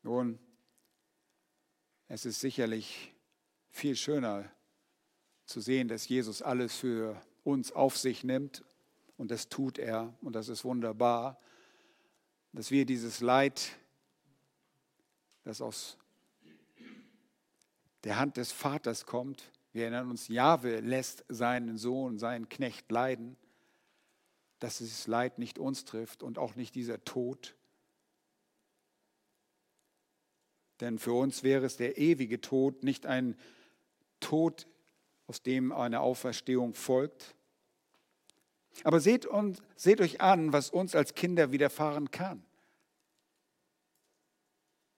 Nun, es ist sicherlich viel schöner zu sehen, dass Jesus alles für uns auf sich nimmt und das tut er und das ist wunderbar dass wir dieses Leid, das aus der Hand des Vaters kommt, wir erinnern uns, Jahwe lässt seinen Sohn, seinen Knecht leiden, dass dieses Leid nicht uns trifft und auch nicht dieser Tod. Denn für uns wäre es der ewige Tod, nicht ein Tod, aus dem eine Auferstehung folgt, aber seht, und, seht euch an, was uns als Kinder widerfahren kann.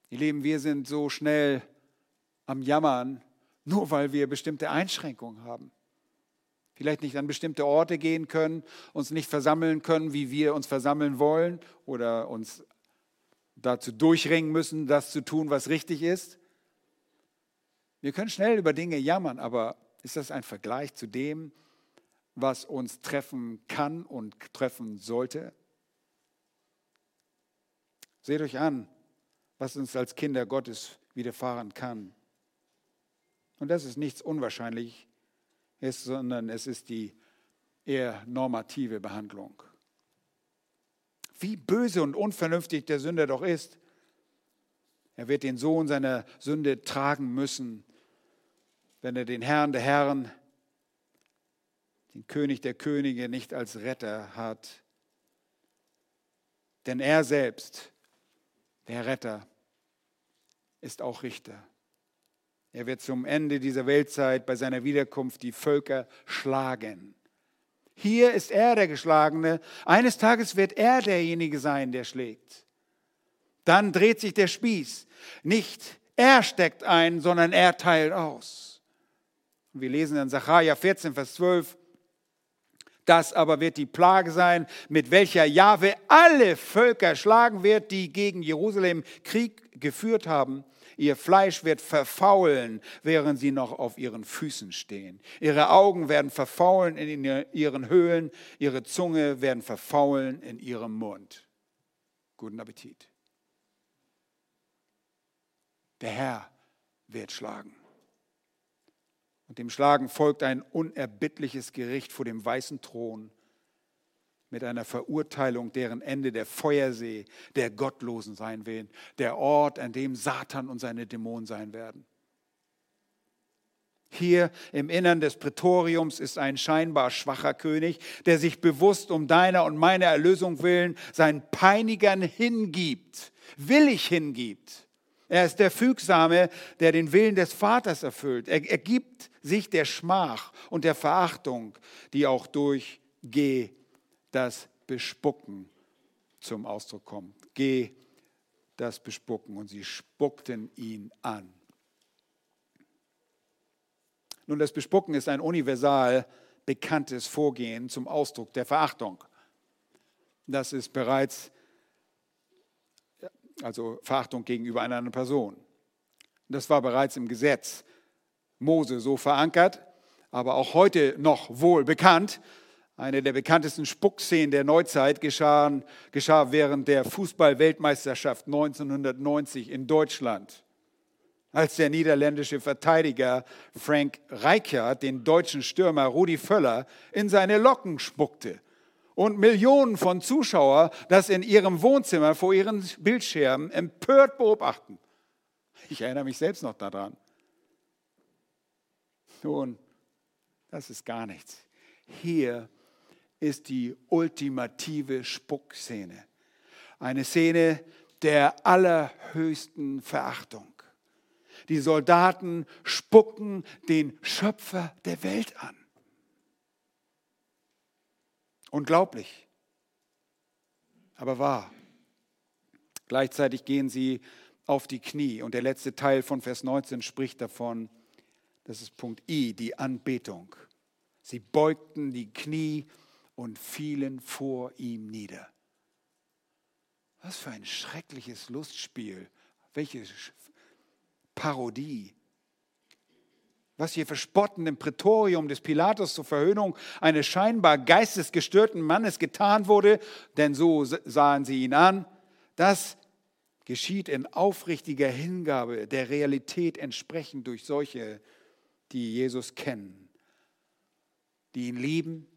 Ihr Lieben, wir sind so schnell am Jammern, nur weil wir bestimmte Einschränkungen haben. Vielleicht nicht an bestimmte Orte gehen können, uns nicht versammeln können, wie wir uns versammeln wollen oder uns dazu durchringen müssen, das zu tun, was richtig ist. Wir können schnell über Dinge jammern, aber ist das ein Vergleich zu dem, was uns treffen kann und treffen sollte? Seht euch an, was uns als Kinder Gottes widerfahren kann. Und das ist nichts Unwahrscheinliches, sondern es ist die eher normative Behandlung. Wie böse und unvernünftig der Sünder doch ist, er wird den Sohn seiner Sünde tragen müssen, wenn er den Herrn der Herren den König der Könige nicht als Retter hat. Denn er selbst, der Retter, ist auch Richter. Er wird zum Ende dieser Weltzeit bei seiner Wiederkunft die Völker schlagen. Hier ist er der Geschlagene. Eines Tages wird er derjenige sein, der schlägt. Dann dreht sich der Spieß. Nicht er steckt ein, sondern er teilt aus. Wir lesen in Sacharja 14, Vers 12, das aber wird die Plage sein, mit welcher Jahwe alle Völker schlagen wird, die gegen Jerusalem Krieg geführt haben. Ihr Fleisch wird verfaulen, während sie noch auf ihren Füßen stehen. Ihre Augen werden verfaulen in ihren Höhlen, ihre Zunge werden verfaulen in ihrem Mund. Guten Appetit. Der Herr wird schlagen. Und dem Schlagen folgt ein unerbittliches Gericht vor dem weißen Thron mit einer Verurteilung, deren Ende der Feuersee der Gottlosen sein wird, der Ort, an dem Satan und seine Dämonen sein werden. Hier im Innern des Prätoriums ist ein scheinbar schwacher König, der sich bewusst um deiner und meiner Erlösung willen seinen Peinigern hingibt, willig hingibt. Er ist der Fügsame, der den Willen des Vaters erfüllt. Er, er gibt sich der Schmach und der Verachtung, die auch durch Geh das Bespucken zum Ausdruck kommt. Geh das Bespucken. Und sie spuckten ihn an. Nun, das Bespucken ist ein universal bekanntes Vorgehen zum Ausdruck der Verachtung. Das ist bereits, also Verachtung gegenüber einer anderen Person. Das war bereits im Gesetz Mose so verankert. aber auch heute noch wohl bekannt. Eine der bekanntesten Spuckszenen der Neuzeit geschah, geschah während der Fußball-Weltmeisterschaft 1990 in Deutschland, als der niederländische Verteidiger Frank Rijkaard den deutschen Stürmer Rudi Völler in seine Locken spuckte und Millionen von Zuschauern das in ihrem Wohnzimmer vor ihren Bildschirmen empört beobachten. Ich erinnere mich selbst noch daran. Nun, das ist gar nichts. Hier ist die ultimative Spuckszene. Eine Szene der allerhöchsten Verachtung. Die Soldaten spucken den Schöpfer der Welt an. Unglaublich, aber wahr. Gleichzeitig gehen sie auf die Knie und der letzte Teil von Vers 19 spricht davon, das ist Punkt I, die Anbetung. Sie beugten die Knie und fielen vor ihm nieder. Was für ein schreckliches Lustspiel, welche Parodie. Was hier verspotten im Prätorium des Pilatus zur Verhöhnung eines scheinbar geistesgestörten Mannes getan wurde, denn so sahen sie ihn an, das geschieht in aufrichtiger Hingabe der Realität entsprechend durch solche, die Jesus kennen, die ihn lieben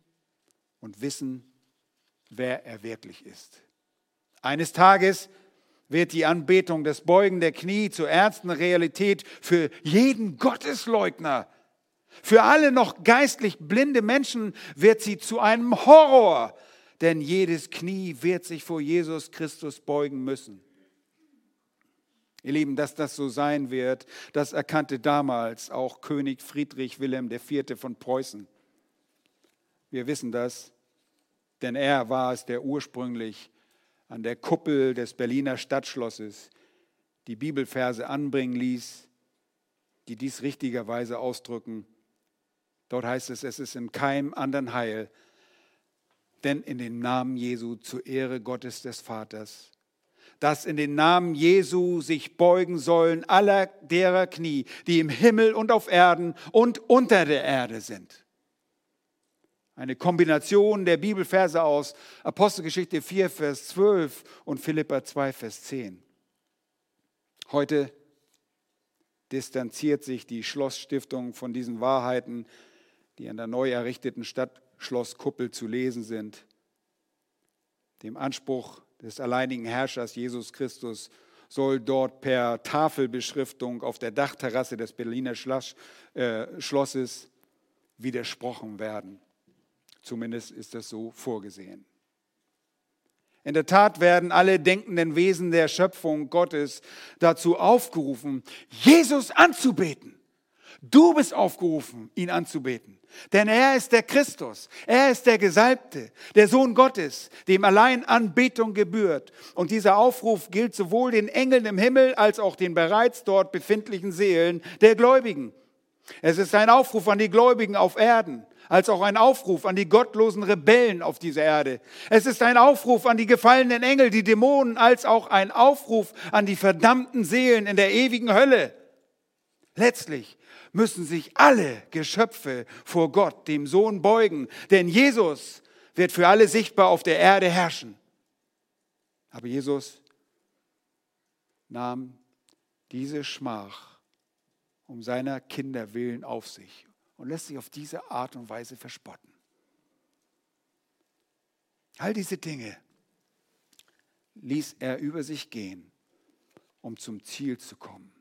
und wissen, wer er wirklich ist. Eines Tages wird die Anbetung, das Beugen der Knie zur ernsten Realität für jeden Gottesleugner. Für alle noch geistlich blinde Menschen wird sie zu einem Horror, denn jedes Knie wird sich vor Jesus Christus beugen müssen. Ihr Lieben, dass das so sein wird, das erkannte damals auch König Friedrich Wilhelm IV. von Preußen. Wir wissen das, denn er war es, der ursprünglich an der Kuppel des Berliner Stadtschlosses die Bibelverse anbringen ließ, die dies richtigerweise ausdrücken. Dort heißt es, es ist in keinem anderen Heil, denn in den Namen Jesu zur Ehre Gottes des Vaters, dass in den Namen Jesu sich beugen sollen aller derer Knie, die im Himmel und auf Erden und unter der Erde sind. Eine Kombination der Bibelverse aus Apostelgeschichte 4, Vers 12 und Philippa 2, Vers 10. Heute distanziert sich die Schlossstiftung von diesen Wahrheiten, die an der neu errichteten Stadtschlosskuppel zu lesen sind. Dem Anspruch des alleinigen Herrschers Jesus Christus soll dort per Tafelbeschriftung auf der Dachterrasse des Berliner äh, Schlosses widersprochen werden. Zumindest ist das so vorgesehen. In der Tat werden alle denkenden Wesen der Schöpfung Gottes dazu aufgerufen, Jesus anzubeten. Du bist aufgerufen, ihn anzubeten. Denn er ist der Christus, er ist der Gesalbte, der Sohn Gottes, dem allein Anbetung gebührt. Und dieser Aufruf gilt sowohl den Engeln im Himmel als auch den bereits dort befindlichen Seelen der Gläubigen. Es ist ein Aufruf an die Gläubigen auf Erden als auch ein Aufruf an die gottlosen Rebellen auf dieser Erde. Es ist ein Aufruf an die gefallenen Engel, die Dämonen, als auch ein Aufruf an die verdammten Seelen in der ewigen Hölle. Letztlich müssen sich alle Geschöpfe vor Gott, dem Sohn, beugen, denn Jesus wird für alle sichtbar auf der Erde herrschen. Aber Jesus nahm diese Schmach um seiner Kinder willen auf sich und lässt sich auf diese Art und Weise verspotten. All diese Dinge ließ er über sich gehen, um zum Ziel zu kommen,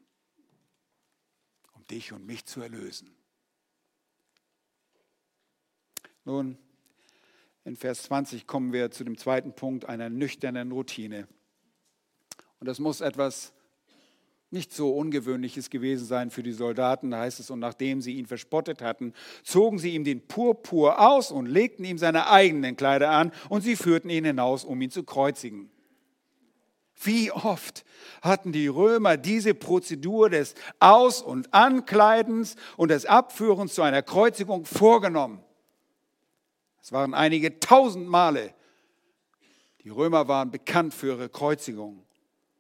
um dich und mich zu erlösen. Nun, in Vers 20 kommen wir zu dem zweiten Punkt einer nüchternen Routine. Und das muss etwas nicht so ungewöhnliches gewesen sein für die Soldaten, da heißt es, und nachdem sie ihn verspottet hatten, zogen sie ihm den Purpur aus und legten ihm seine eigenen Kleider an und sie führten ihn hinaus, um ihn zu kreuzigen. Wie oft hatten die Römer diese Prozedur des Aus- und Ankleidens und des Abführens zu einer Kreuzigung vorgenommen? Es waren einige tausend Male. Die Römer waren bekannt für ihre Kreuzigungen.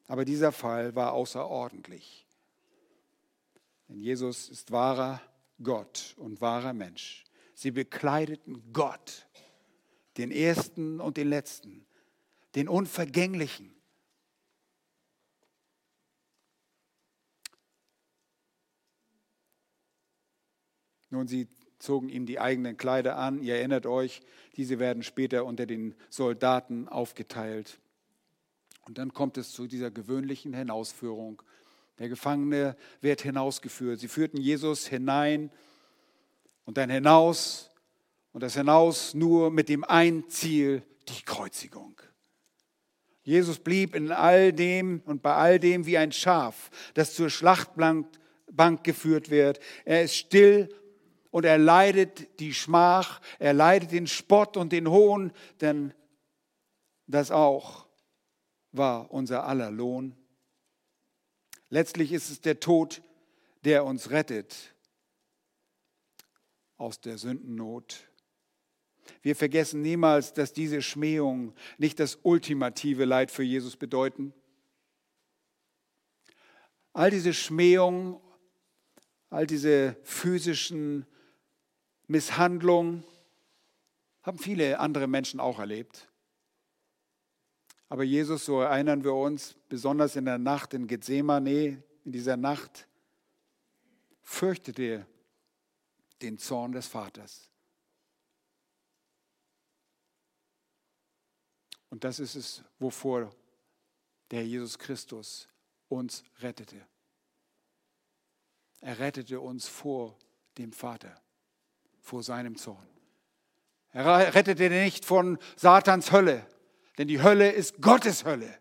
Aber dieser Fall war außerordentlich. Denn Jesus ist wahrer Gott und wahrer Mensch. Sie bekleideten Gott, den Ersten und den Letzten, den Unvergänglichen. Nun, sie zogen ihm die eigenen Kleider an. Ihr erinnert euch, diese werden später unter den Soldaten aufgeteilt. Und dann kommt es zu dieser gewöhnlichen Hinausführung. Der Gefangene wird hinausgeführt. Sie führten Jesus hinein und dann hinaus und das hinaus nur mit dem ein Ziel, die Kreuzigung. Jesus blieb in all dem und bei all dem wie ein Schaf, das zur Schlachtbank geführt wird. Er ist still und er leidet die Schmach, er leidet den Spott und den Hohn, denn das auch war unser aller Lohn. Letztlich ist es der Tod, der uns rettet aus der Sündennot. Wir vergessen niemals, dass diese Schmähungen nicht das ultimative Leid für Jesus bedeuten. All diese Schmähungen, all diese physischen Misshandlung haben viele andere Menschen auch erlebt. Aber Jesus, so erinnern wir uns, besonders in der Nacht in Gethsemane, in dieser Nacht, fürchtete den Zorn des Vaters. Und das ist es, wovor der Jesus Christus uns rettete. Er rettete uns vor dem Vater vor seinem Zorn. Er rettete nicht von Satans Hölle, denn die Hölle ist Gottes Hölle.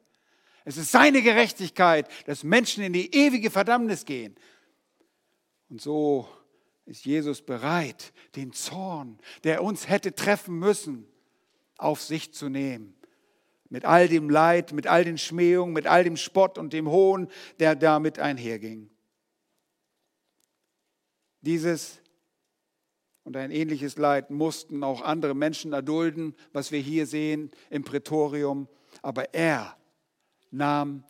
Es ist seine Gerechtigkeit, dass Menschen in die ewige Verdammnis gehen. Und so ist Jesus bereit, den Zorn, der uns hätte treffen müssen, auf sich zu nehmen. Mit all dem Leid, mit all den Schmähungen, mit all dem Spott und dem Hohn, der damit einherging. Dieses und ein ähnliches Leid mussten auch andere Menschen erdulden, was wir hier sehen im Prätorium. Aber er nahm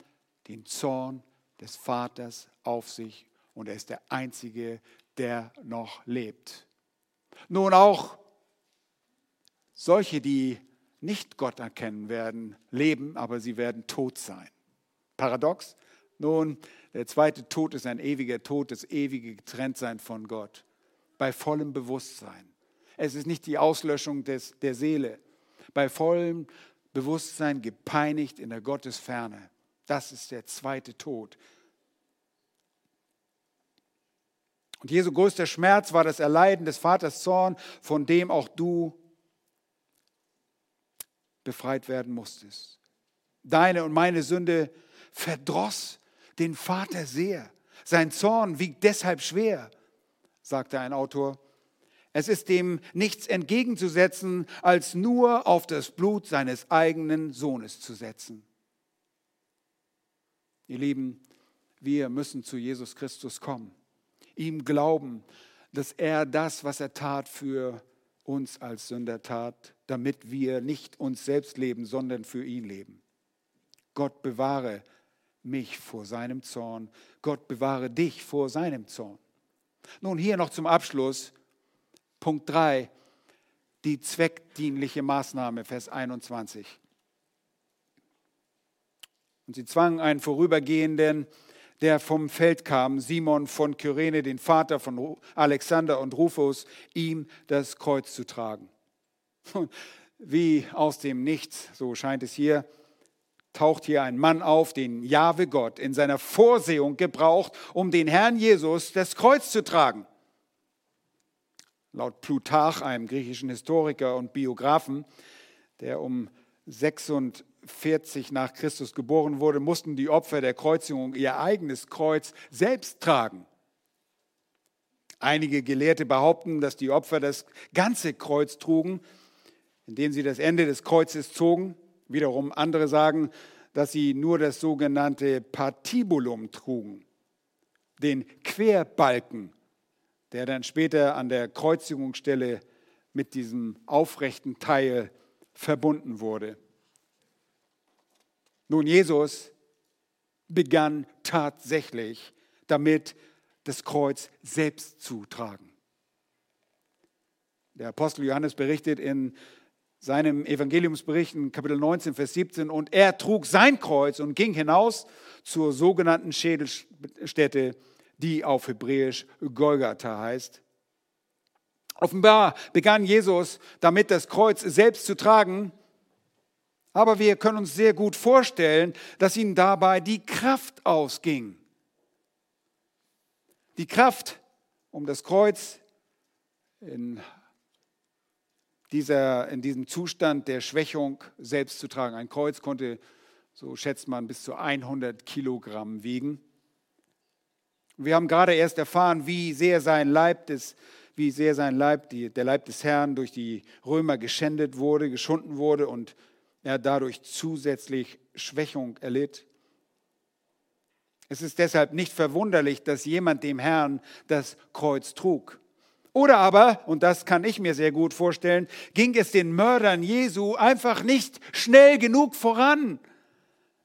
den Zorn des Vaters auf sich und er ist der Einzige, der noch lebt. Nun auch solche, die nicht Gott erkennen werden, leben, aber sie werden tot sein. Paradox? Nun, der zweite Tod ist ein ewiger Tod, das ewige Getrenntsein von Gott bei vollem Bewusstsein. Es ist nicht die Auslöschung des, der Seele. Bei vollem Bewusstsein gepeinigt in der Gottesferne. Das ist der zweite Tod. Und Jesu größter Schmerz war das Erleiden des Vaters Zorn, von dem auch du befreit werden musstest. Deine und meine Sünde verdross den Vater sehr. Sein Zorn wiegt deshalb schwer sagte ein Autor. Es ist dem nichts entgegenzusetzen, als nur auf das Blut seines eigenen Sohnes zu setzen. Ihr Lieben, wir müssen zu Jesus Christus kommen, ihm glauben, dass er das, was er tat, für uns als Sünder tat, damit wir nicht uns selbst leben, sondern für ihn leben. Gott bewahre mich vor seinem Zorn. Gott bewahre dich vor seinem Zorn. Nun hier noch zum Abschluss Punkt 3, die zweckdienliche Maßnahme, Vers 21. Und sie zwangen einen Vorübergehenden, der vom Feld kam, Simon von Kyrene, den Vater von Alexander und Rufus, ihm das Kreuz zu tragen. Wie aus dem Nichts, so scheint es hier, taucht hier ein Mann auf, den Jahwe Gott in seiner Vorsehung gebraucht, um den Herrn Jesus das Kreuz zu tragen. Laut Plutarch, einem griechischen Historiker und Biografen, der um 46 nach Christus geboren wurde, mussten die Opfer der Kreuzigung ihr eigenes Kreuz selbst tragen. Einige Gelehrte behaupten, dass die Opfer das ganze Kreuz trugen, indem sie das Ende des Kreuzes zogen. Wiederum andere sagen, dass sie nur das sogenannte Patibulum trugen, den Querbalken, der dann später an der Kreuzigungsstelle mit diesem aufrechten Teil verbunden wurde. Nun, Jesus begann tatsächlich damit, das Kreuz selbst zu tragen. Der Apostel Johannes berichtet in seinem Evangeliumsbericht in Kapitel 19, Vers 17, und er trug sein Kreuz und ging hinaus zur sogenannten Schädelstätte, die auf Hebräisch Golgatha heißt. Offenbar begann Jesus damit, das Kreuz selbst zu tragen, aber wir können uns sehr gut vorstellen, dass ihm dabei die Kraft ausging. Die Kraft, um das Kreuz in, dieser, in diesem Zustand der Schwächung selbst zu tragen. Ein Kreuz konnte, so schätzt man, bis zu 100 Kilogramm wiegen. Wir haben gerade erst erfahren, wie sehr sein Leib des wie sehr sein Leib, die, der Leib des Herrn, durch die Römer geschändet wurde, geschunden wurde und er dadurch zusätzlich Schwächung erlitt. Es ist deshalb nicht verwunderlich, dass jemand dem Herrn das Kreuz trug. Oder aber, und das kann ich mir sehr gut vorstellen, ging es den Mördern Jesu einfach nicht schnell genug voran.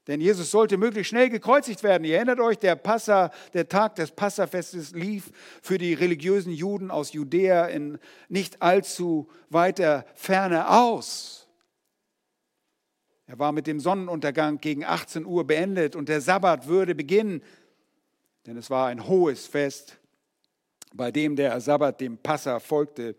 Denn Jesus sollte möglichst schnell gekreuzigt werden. Ihr erinnert euch, der, Passa, der Tag des Passafestes lief für die religiösen Juden aus Judäa in nicht allzu weiter Ferne aus. Er war mit dem Sonnenuntergang gegen 18 Uhr beendet und der Sabbat würde beginnen, denn es war ein hohes Fest, bei dem der Sabbat dem Passa folgte.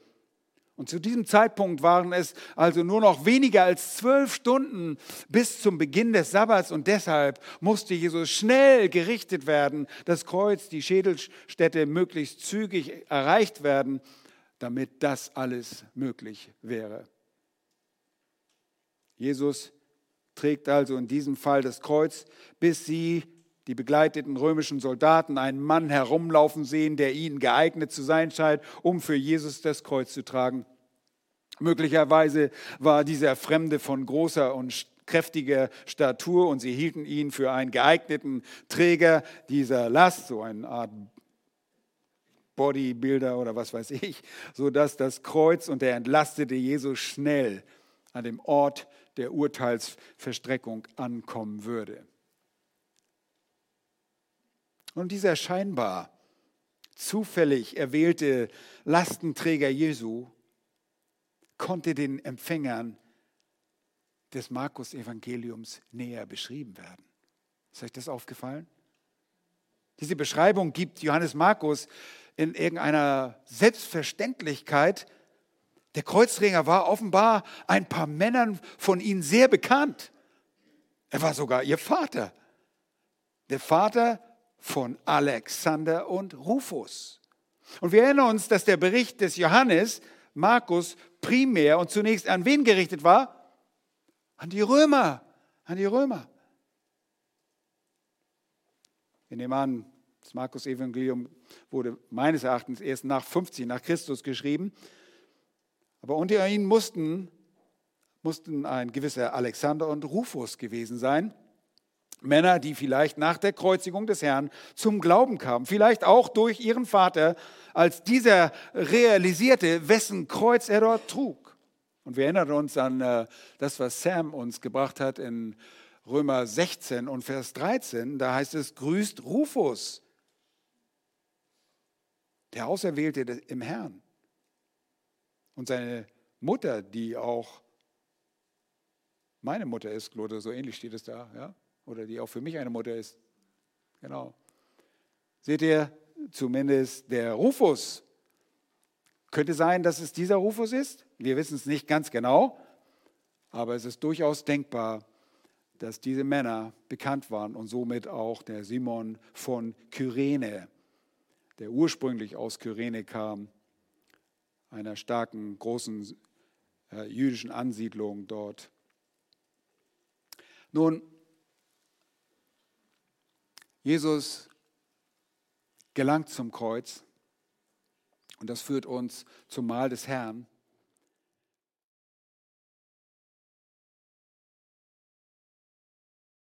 Und zu diesem Zeitpunkt waren es also nur noch weniger als zwölf Stunden bis zum Beginn des Sabbats und deshalb musste Jesus schnell gerichtet werden, das Kreuz, die Schädelstätte möglichst zügig erreicht werden, damit das alles möglich wäre. Jesus trägt also in diesem Fall das Kreuz, bis sie, die begleiteten römischen Soldaten, einen Mann herumlaufen sehen, der ihnen geeignet zu sein scheint, um für Jesus das Kreuz zu tragen. Möglicherweise war dieser Fremde von großer und kräftiger Statur und sie hielten ihn für einen geeigneten Träger dieser Last, so eine Art Bodybuilder oder was weiß ich, sodass das Kreuz und der entlastete Jesus schnell an dem Ort der Urteilsverstreckung ankommen würde. Und dieser scheinbar zufällig erwählte Lastenträger Jesu konnte den Empfängern des Markus-Evangeliums näher beschrieben werden. Ist euch das aufgefallen? Diese Beschreibung gibt Johannes Markus in irgendeiner Selbstverständlichkeit der Kreuzringer war offenbar ein paar Männern von ihnen sehr bekannt. Er war sogar ihr Vater. Der Vater von Alexander und Rufus. Und wir erinnern uns, dass der Bericht des Johannes, Markus, primär und zunächst an wen gerichtet war? An die Römer. An die Römer. Wir nehmen an, das Markus-Evangelium wurde meines Erachtens erst nach 50 nach Christus geschrieben. Aber unter ihnen mussten, mussten ein gewisser Alexander und Rufus gewesen sein. Männer, die vielleicht nach der Kreuzigung des Herrn zum Glauben kamen, vielleicht auch durch ihren Vater, als dieser realisierte, wessen Kreuz er dort trug. Und wir erinnern uns an äh, das, was Sam uns gebracht hat in Römer 16 und Vers 13. Da heißt es, grüßt Rufus, der Auserwählte im Herrn. Und seine Mutter, die auch meine Mutter ist, oder so ähnlich steht es da, ja? Oder die auch für mich eine Mutter ist. Genau. Seht ihr, zumindest der Rufus. Könnte sein, dass es dieser Rufus ist. Wir wissen es nicht ganz genau, aber es ist durchaus denkbar, dass diese Männer bekannt waren und somit auch der Simon von Kyrene, der ursprünglich aus Kyrene kam einer starken, großen äh, jüdischen Ansiedlung dort. Nun, Jesus gelangt zum Kreuz und das führt uns zum Mahl des Herrn.